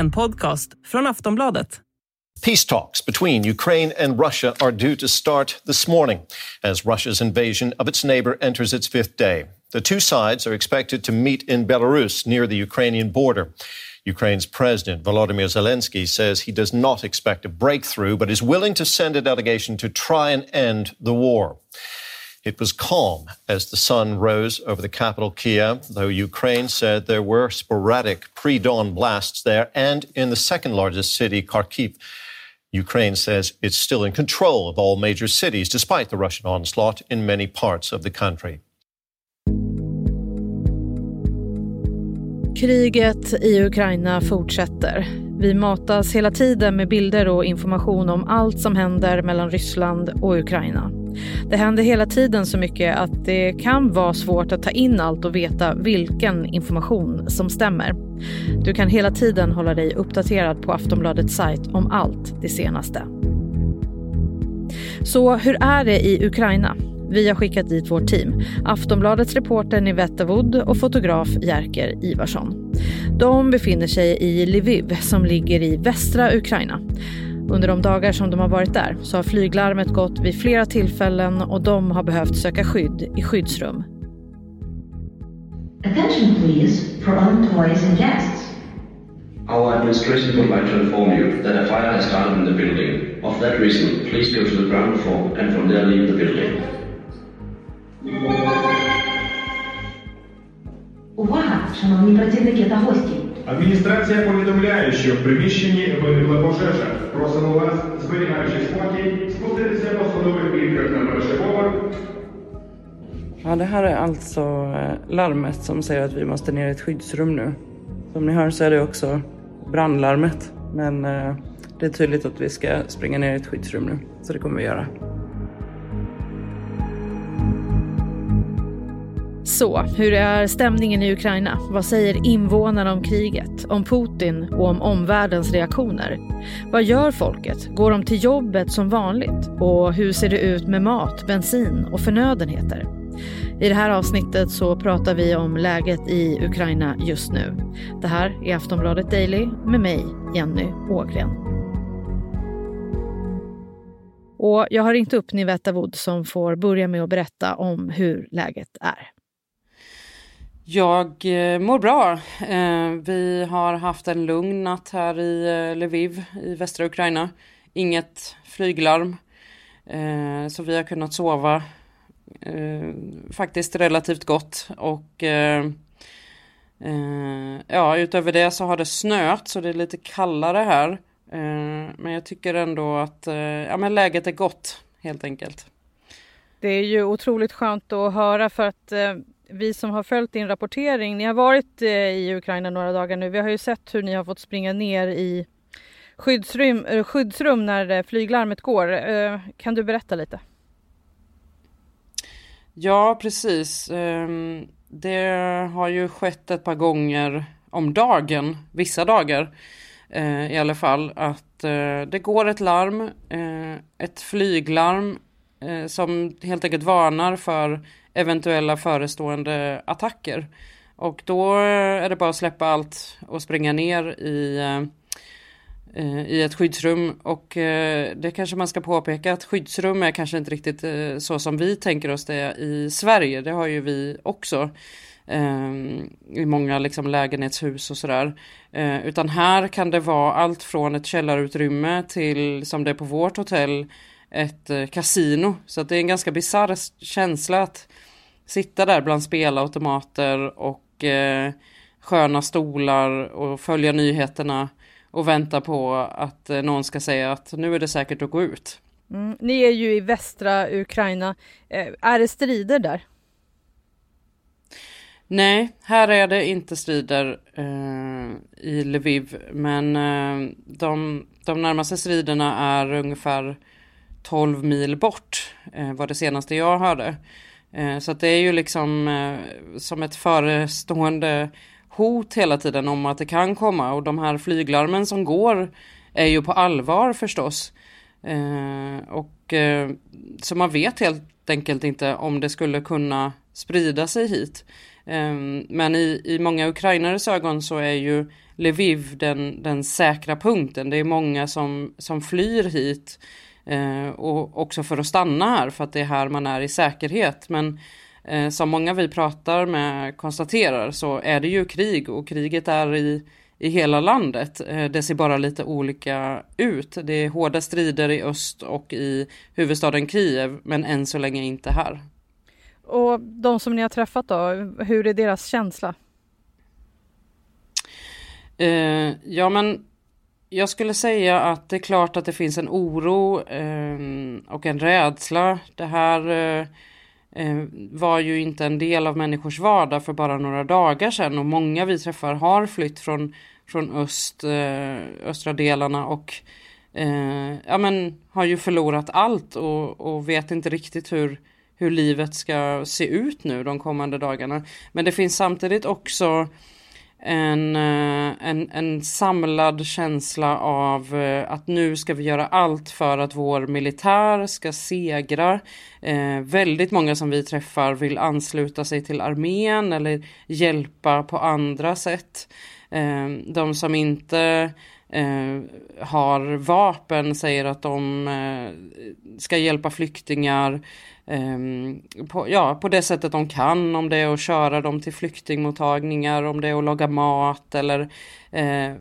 en podcast från Aftonbladet. Peace talks between Ukraine and Russia are due to start this morning as Russia's invasion of its neighbor enters its fifth day. The two sides are expected to meet in Belarus near the Ukrainian border. Ukraine's president, Volodymyr Zelensky, says he does not expect a breakthrough, but is willing to send a delegation to try and end the war. It was calm as the sun rose over the capital, Kiev, though Ukraine said there were sporadic pre dawn blasts there. And in the second largest city, Kharkiv, Ukraine says it's still in control of all major cities, despite the Russian onslaught in many parts of the country. Kriget i Ukraina fortsätter. Vi matas hela tiden med bilder och information om allt som händer mellan Ryssland och Ukraina. Det händer hela tiden så mycket att det kan vara svårt att ta in allt och veta vilken information som stämmer. Du kan hela tiden hålla dig uppdaterad på Aftonbladets sajt om allt det senaste. Så hur är det i Ukraina? Vi har skickat dit vårt team. Aftonbladets reporter Nivette Wood och fotograf Jerker Ivarsson. De befinner sig i Lviv som ligger i västra Ukraina. Under de dagar som de har varit där så har flyglarmet gått vid flera tillfällen och de har behövt söka skydd i skyddsrum. Attention please for all employees and guests. Our administration would like to inform you that a fire has started in the building. Of that reason, please go to the ground floor and from there leave the building. Увага, шановні працівники та гості! Адміністрація повідомляє, що в приміщенні виникла пожежа. Просимо вас, зберігаючи спокій, спуститися по сходових клітках на перший поверх. Ja, det här är alltså eh, larmet som säger att vi måste ner i ett skyddsrum nu. Som ni hör så är det också brandlarmet. Men eh, det är tydligt att vi ska springa ner i ett skyddsrum nu. Så det kommer vi göra. Så, hur är stämningen i Ukraina? Vad säger invånarna om kriget, om Putin och om omvärldens reaktioner? Vad gör folket? Går de till jobbet som vanligt? Och hur ser det ut med mat, bensin och förnödenheter? I det här avsnittet så pratar vi om läget i Ukraina just nu. Det här är Aftonbladet Daily med mig, Jenny Ågren. Och jag har ringt upp Nivetta Wood som får börja med att berätta om hur läget är. Jag eh, mår bra. Eh, vi har haft en lugn natt här i eh, Lviv i västra Ukraina. Inget flyglarm. Så vi har kunnat sova faktiskt relativt gott. Och ja, utöver det så har det snöat så det är lite kallare här. Men jag tycker ändå att ja, men läget är gott helt enkelt. Det är ju otroligt skönt att höra för att vi som har följt din rapportering, ni har varit eh, i Ukraina några dagar nu. Vi har ju sett hur ni har fått springa ner i skyddsrum, eh, skyddsrum när eh, flyglarmet går. Kan du berätta lite? Ja, precis. Ehm, det har ju skett ett par gånger om dagen, vissa dagar i alla fall, att det går ett larm, ett flyglarm som helt enkelt varnar för eventuella förestående attacker. Och då är det bara att släppa allt och springa ner i, eh, i ett skyddsrum. Och eh, det kanske man ska påpeka att skyddsrum är kanske inte riktigt eh, så som vi tänker oss det i Sverige. Det har ju vi också i många liksom lägenhetshus och sådär. utan här kan det vara allt från ett källarutrymme till som det är på vårt hotell ett kasino. Så att det är en ganska bisarr känsla att sitta där bland spelautomater och eh, sköna stolar och följa nyheterna och vänta på att eh, någon ska säga att nu är det säkert att gå ut. Mm. Ni är ju i västra Ukraina. Eh, är det strider där? Nej, här är det inte strider eh, i Lviv, men eh, de, de närmaste striderna är ungefär 12 mil bort, eh, var det senaste jag hörde. Eh, så att det är ju liksom eh, som ett förestående hot hela tiden om att det kan komma och de här flyglarmen som går är ju på allvar förstås. Och så man vet helt enkelt inte om det skulle kunna sprida sig hit. Men i, i många ukrainares ögon så är ju Lviv den, den säkra punkten. Det är många som, som flyr hit eh, och också för att stanna här för att det är här man är i säkerhet. Men eh, som många vi pratar med konstaterar så är det ju krig och kriget är i, i hela landet. Eh, det ser bara lite olika ut. Det är hårda strider i öst och i huvudstaden Kiev men än så länge inte här. Och de som ni har träffat då, hur är deras känsla? Eh, ja men jag skulle säga att det är klart att det finns en oro eh, och en rädsla. Det här eh, eh, var ju inte en del av människors vardag för bara några dagar sedan och många vi träffar har flytt från, från öst, eh, östra delarna och eh, ja, men, har ju förlorat allt och, och vet inte riktigt hur, hur livet ska se ut nu de kommande dagarna. Men det finns samtidigt också en, eh, en, en samlad känsla av eh, att nu ska vi göra allt för att vår militär ska segra. Eh, väldigt många som vi träffar vill ansluta sig till armén eller hjälpa på andra sätt. Eh, de som inte eh, har vapen säger att de eh, ska hjälpa flyktingar ehm, på, ja, på det sättet de kan, om det är att köra dem till flyktingmottagningar, om det är att laga mat eller eh,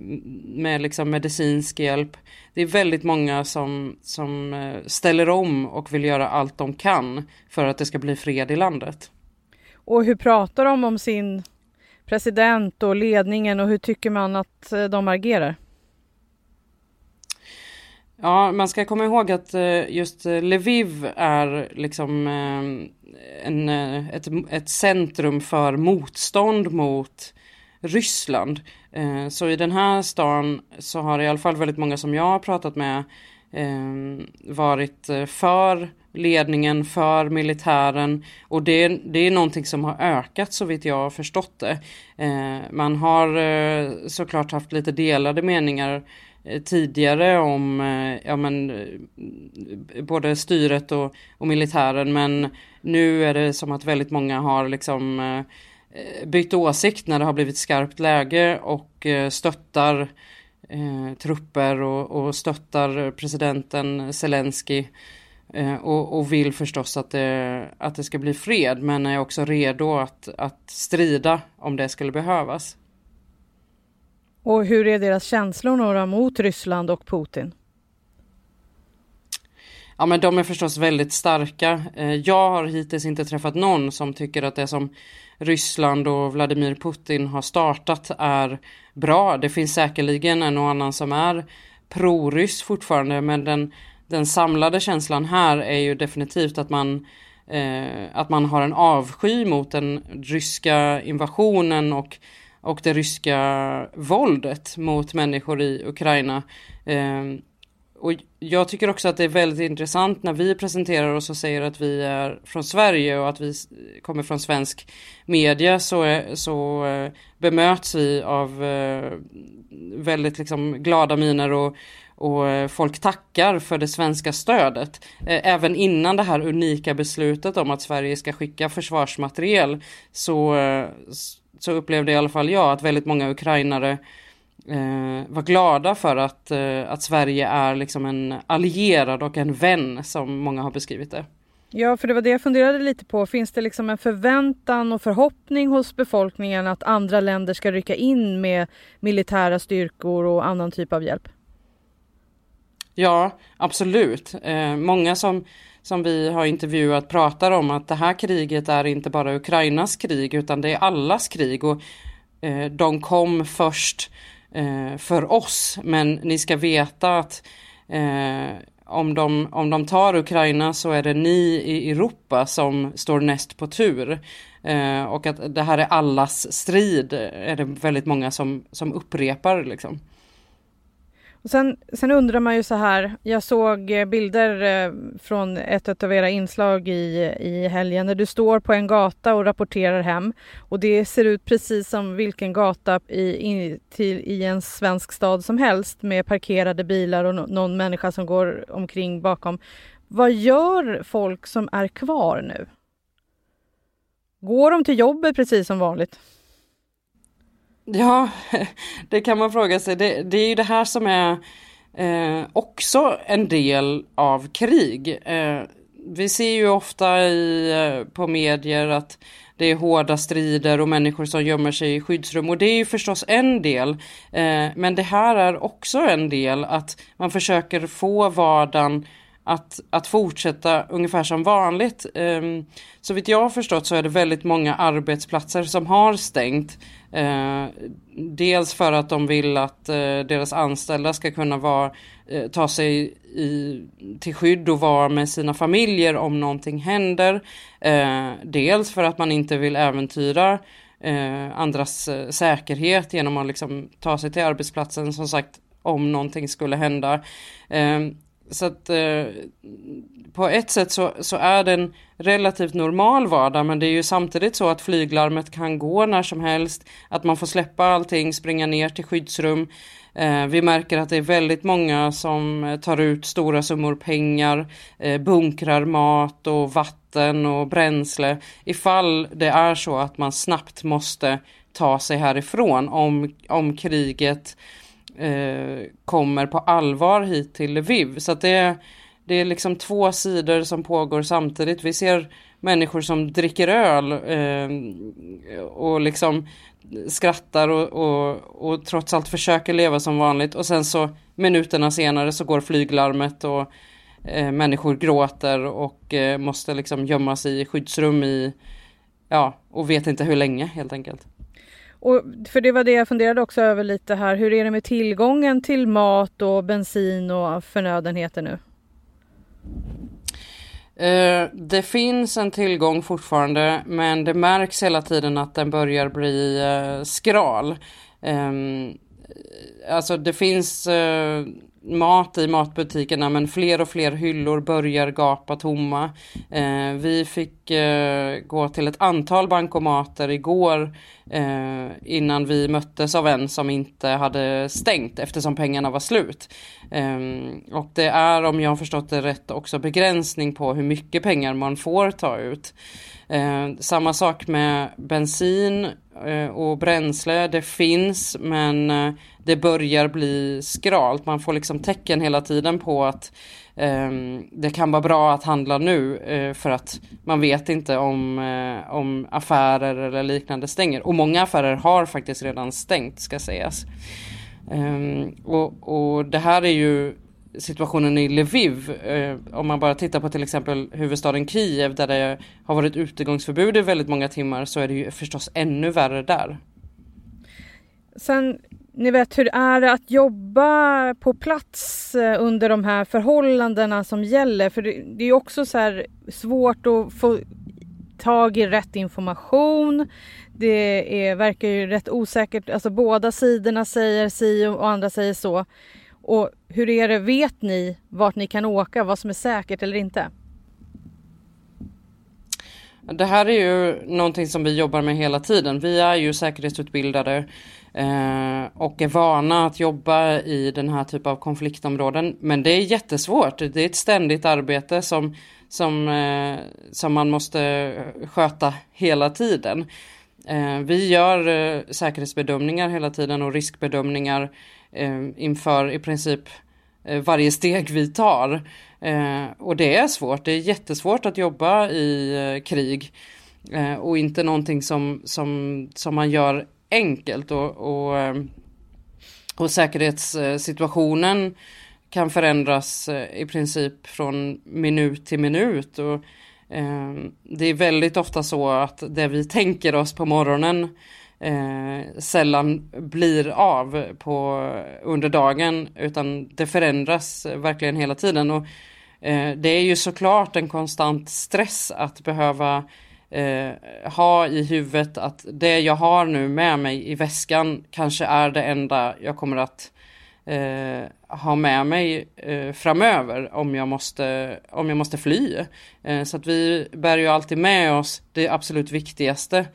med liksom medicinsk hjälp. Det är väldigt många som, som eh, ställer om och vill göra allt de kan för att det ska bli fred i landet. Och hur pratar de om sin president och ledningen och hur tycker man att eh, de agerar? Ja, man ska komma ihåg att eh, just eh, Lviv är liksom eh, en, ett, ett centrum för motstånd mot Ryssland. Så i den här stan så har i alla fall väldigt många som jag har pratat med varit för ledningen, för militären och det, det är någonting som har ökat så vitt jag har förstått det. Man har såklart haft lite delade meningar tidigare om eh, ja, men, eh, både styret och, och, militären men nu är det som att väldigt många har liksom eh, bytt åsikt när det har blivit skarpt läge och stöttar eh, trupper och, och, stöttar presidenten Zelensky eh, och, och, vill förstås att det, att det ska bli fred men är också redo att, att strida om det skulle behövas. Och hur är deras känslor mot Ryssland och Putin? Ja men de är förstås väldigt starka. Eh, jag har hittills inte träffat någon som tycker att det som Ryssland och Vladimir Putin har startat är bra. Det finns säkerligen en och annan som är pro-ryss fortfarande men den, den samlade känslan här är ju definitivt att man eh, att man har en avsky mot den ryska invasionen och och det ryska våldet mot människor i Ukraina. Eh, och jag tycker också att det är väldigt intressant när vi presenterar oss och säger att vi är från Sverige och att vi kommer från svensk media så, så eh, bemöts vi av eh, väldigt liksom glada miner och, och eh, folk tackar för det svenska stödet. Eh, även innan det här unika beslutet om att Sverige ska skicka försvarsmateriel så, eh, så upplevde i alla fall jag att väldigt många ukrainare eh, var glada för att, eh, att Sverige är liksom en allierad och en vän som många har beskrivit det. Ja, för det var det jag funderade lite på. Finns det liksom en förväntan och förhoppning hos befolkningen att andra länder ska rycka in med militära styrkor och annan typ av hjälp? Ja, absolut. Eh, många som som vi har intervjuat pratar om att det här kriget är inte bara Ukrainas krig utan det är allas krig och eh, de kom först eh, för oss men ni ska veta att eh, om, de, om de tar Ukraina så är det ni i Europa som står näst på tur. Eh, och att det här är allas strid eh, är det väldigt många som, som upprepar. Liksom. Och sen, sen undrar man ju så här, jag såg eh, bilder eh, från ett av era inslag i, i helgen där du står på en gata och rapporterar hem och det ser ut precis som vilken gata i, i, till, i en svensk stad som helst med parkerade bilar och no, någon människa som går omkring bakom. Vad gör folk som är kvar nu? Går de till jobbet precis som vanligt? Ja, det kan man fråga sig. Det, det är ju det här som är eh, också en del av krig. Eh, vi ser ju ofta i, eh, på medier att det är hårda strider och människor som gömmer sig i skyddsrum och det är ju förstås en del. Eh, men det här är också en del att man försöker få vardagen att, att fortsätta ungefär som vanligt. Um, så vitt jag har förstått så är det väldigt många arbetsplatser som har stängt. Uh, dels för att de vill att uh, deras anställda ska kunna vara, uh, ta sig i, till skydd och vara med sina familjer om någonting händer. Ehm, dels för att man inte vill äventyra eh, andras säkerhet genom att liksom ta sig till arbetsplatsen som sagt om någonting skulle hända. Så att eh, på ett sätt så, så är det en relativt normal vardag men det är ju samtidigt så att flyglarmet kan gå när som helst, att man får släppa allting, springa ner till skyddsrum. Eh, vi märker att det är väldigt många som eh, tar ut stora summor pengar, eh, bunkrar mat och vatten och bränsle ifall det är så att man snabbt måste ta sig härifrån om, om kriget eh, kommer på allvar hit till Lviv. Så att det, det är liksom två sidor som pågår samtidigt. Vi ser människor som dricker öl eh, och liksom skrattar och, och, och trots allt försöker leva som vanligt och sen så minuterna senare så går flyglarmet och eh, människor gråter och eh, måste liksom gömma sig i skyddsrum i ja, och vet inte hur länge helt enkelt. Och för det var det jag funderade också över lite här. Hur är det med tillgången till mat och bensin och förnödenheter nu? Uh, det finns en tillgång fortfarande men det märks hela tiden att den börjar bli uh, skral. Um, alltså det finns eh, mat i matbutikerna men fler och fler hyllor börjar gapa tomma. Eh, vi fick eh, gå till ett antal bankomater igår eh, innan vi möttes av en som inte hade stängt eftersom pengarna var slut. Eh, och det är om jag har förstått det rätt också begränsning på hur mycket pengar man får ta ut. Eh, samma sak med bensin eh, och bränsle. Det finns men eh, det börjar bli skralt. Man får liksom tecken hela tiden på att eh, det kan vara bra att handla nu eh, för att man vet inte om, eh, om affärer eller liknande stänger. Och många affärer har faktiskt redan stängt ska sägas. Ehm, och, och det här är ju situationen i Lviv, eh, om man bara tittar på till exempel huvudstaden Kiev där det har varit utegångsförbud i väldigt många timmar så är det ju förstås ännu värre där. Sen, ni vet hur är det att jobba på plats eh, under de här förhållandena som gäller? För det, är också så här svårt att få tag i rätt information. Det är, verkar ju rätt osäkert, alltså båda sidorna säger si och andra säger så. Och hur är det, vet ni vart ni kan åka, vad som är säkert eller inte? Det här är ju någonting som vi jobbar med hela tiden. Vi är ju säkerhetsutbildade eh, och är vana att jobba i den här typen av konfliktområden. Men det är jättesvårt. Det är ett ständigt arbete som, som, eh, som man måste sköta hela tiden. Eh, vi gör eh, säkerhetsbedömningar hela tiden och riskbedömningar eh, Eh, inför i princip eh, varje steg vi tar. Eh, och det är svårt, det är jättesvårt att jobba i eh, krig eh, och inte någonting som, som, som man gör enkelt och, och, eh, och säkerhetssituationen kan förändras eh, i princip från minut till minut. Och, det är väldigt ofta så att det vi tänker oss på morgonen eh, sällan blir av på, under dagen utan det förändras verkligen hela tiden. Och, eh, det är ju såklart en konstant stress att behöva eh, ha i huvudet att det jag har nu med mig i väskan kanske är det enda jag kommer att eh, ha med mig eh, framöver om jag måste, om jag måste fly. Eh, så att vi bär ju alltid med oss det absolut viktigaste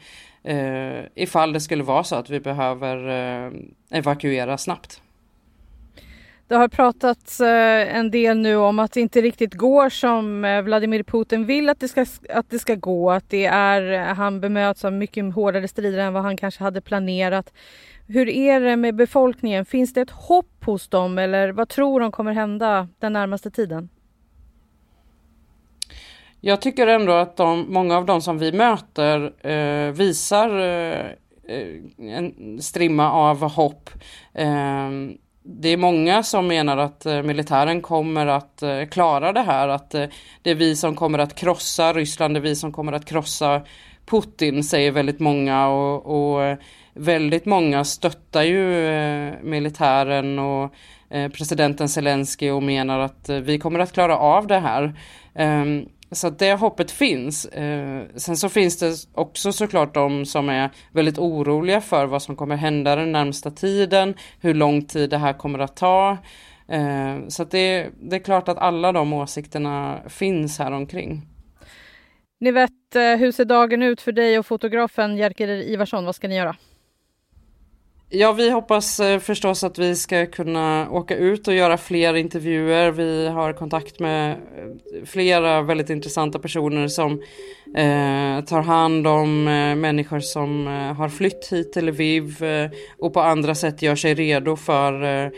eh, ifall det skulle vara så att vi behöver eh, evakuera snabbt. Det har pratats eh, en del nu om att det inte riktigt går som eh, Vladimir Putin vill att det ska, att det ska gå. Att det är, eh, han bemöts av mycket hårdare strider än vad han kanske hade planerat. Hur är det med befolkningen? Finns det ett hopp hos dem eller vad tror de kommer hända den närmaste tiden? Jag tycker ändå att de, många av de som vi möter eh, visar eh, en strimma av hopp. Eh, det är många som menar att eh, militären kommer att eh, klara det här, att eh, det är vi som kommer att krossa Ryssland, det är vi som kommer att krossa Putin, säger väldigt många och, och eh, väldigt många stöttar ju eh, militären och eh, presidenten Zelensky och menar att vi kommer att klara av det här. Ehm, så det hoppet finns. Eh, sen så finns det också såklart de som är väldigt oroliga för vad som kommer hända den närmsta tiden, hur lång tid det här kommer att ta. Eh, så det, det, är klart att alla de åsikterna finns här omkring. Ni vet, eh, hur ser dagen ut för dig och fotografen Jerker Ivarsson? Vad ska ni göra? Ja, vi hoppas eh, förstås att vi ska kunna åka ut och göra fler intervjuer. Vi har kontakt med eh, flera väldigt intressanta personer som eh, tar hand om eh, människor som eh, har flytt hit till Lviv eh, och på andra sätt gör sig redo för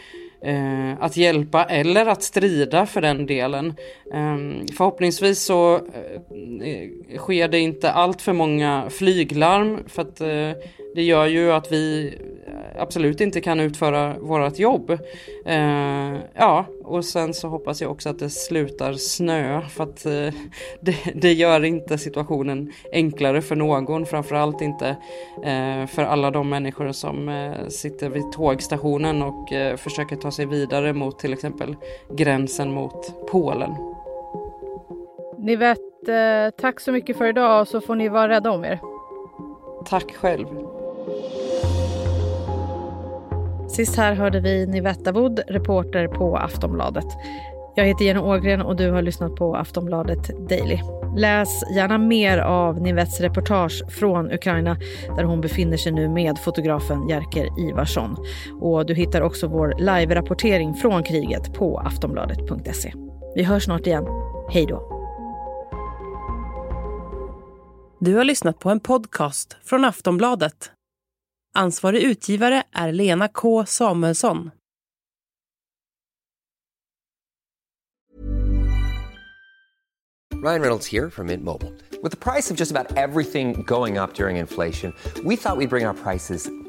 att hjälpa eller att strida för den delen. Ehm, förhoppningsvis så sker det inte allt för många flyglarm för att det gör ju att vi absolut inte kan utföra vårt jobb. Eh, ja, och sen så hoppas jag också att det slutar snö för att eh, det, det, gör inte situationen enklare för någon, framförallt inte eh, för alla de människor som eh, sitter vid tågstationen och eh, försöker ta sig vidare mot till exempel gränsen mot Polen. Ni vet, eh, tack så mycket för idag så får ni vara rädda om er. Tack själv. Sist här hörde vi Nivetta Wood, reporter på Aftonbladet. Jag heter Jenny Ågren och du har lyssnat på Aftonbladet Daily. Läs gärna mer av Nivettes reportage från Ukraina där hon befinner sig nu med fotografen Jerker Ivarsson. Och du hittar också vår live-rapportering från kriget på aftonbladet.se. Vi hörs snart igen. Hej då! Du har lyssnat på en podcast från Aftonbladet Ansvarig utgivare är Lena K Samuelsson. Ryan Reynolds här från Mint Mobile. Med priset på nästan allt som går upp under inflationen, trodde vi att vi skulle bring våra priser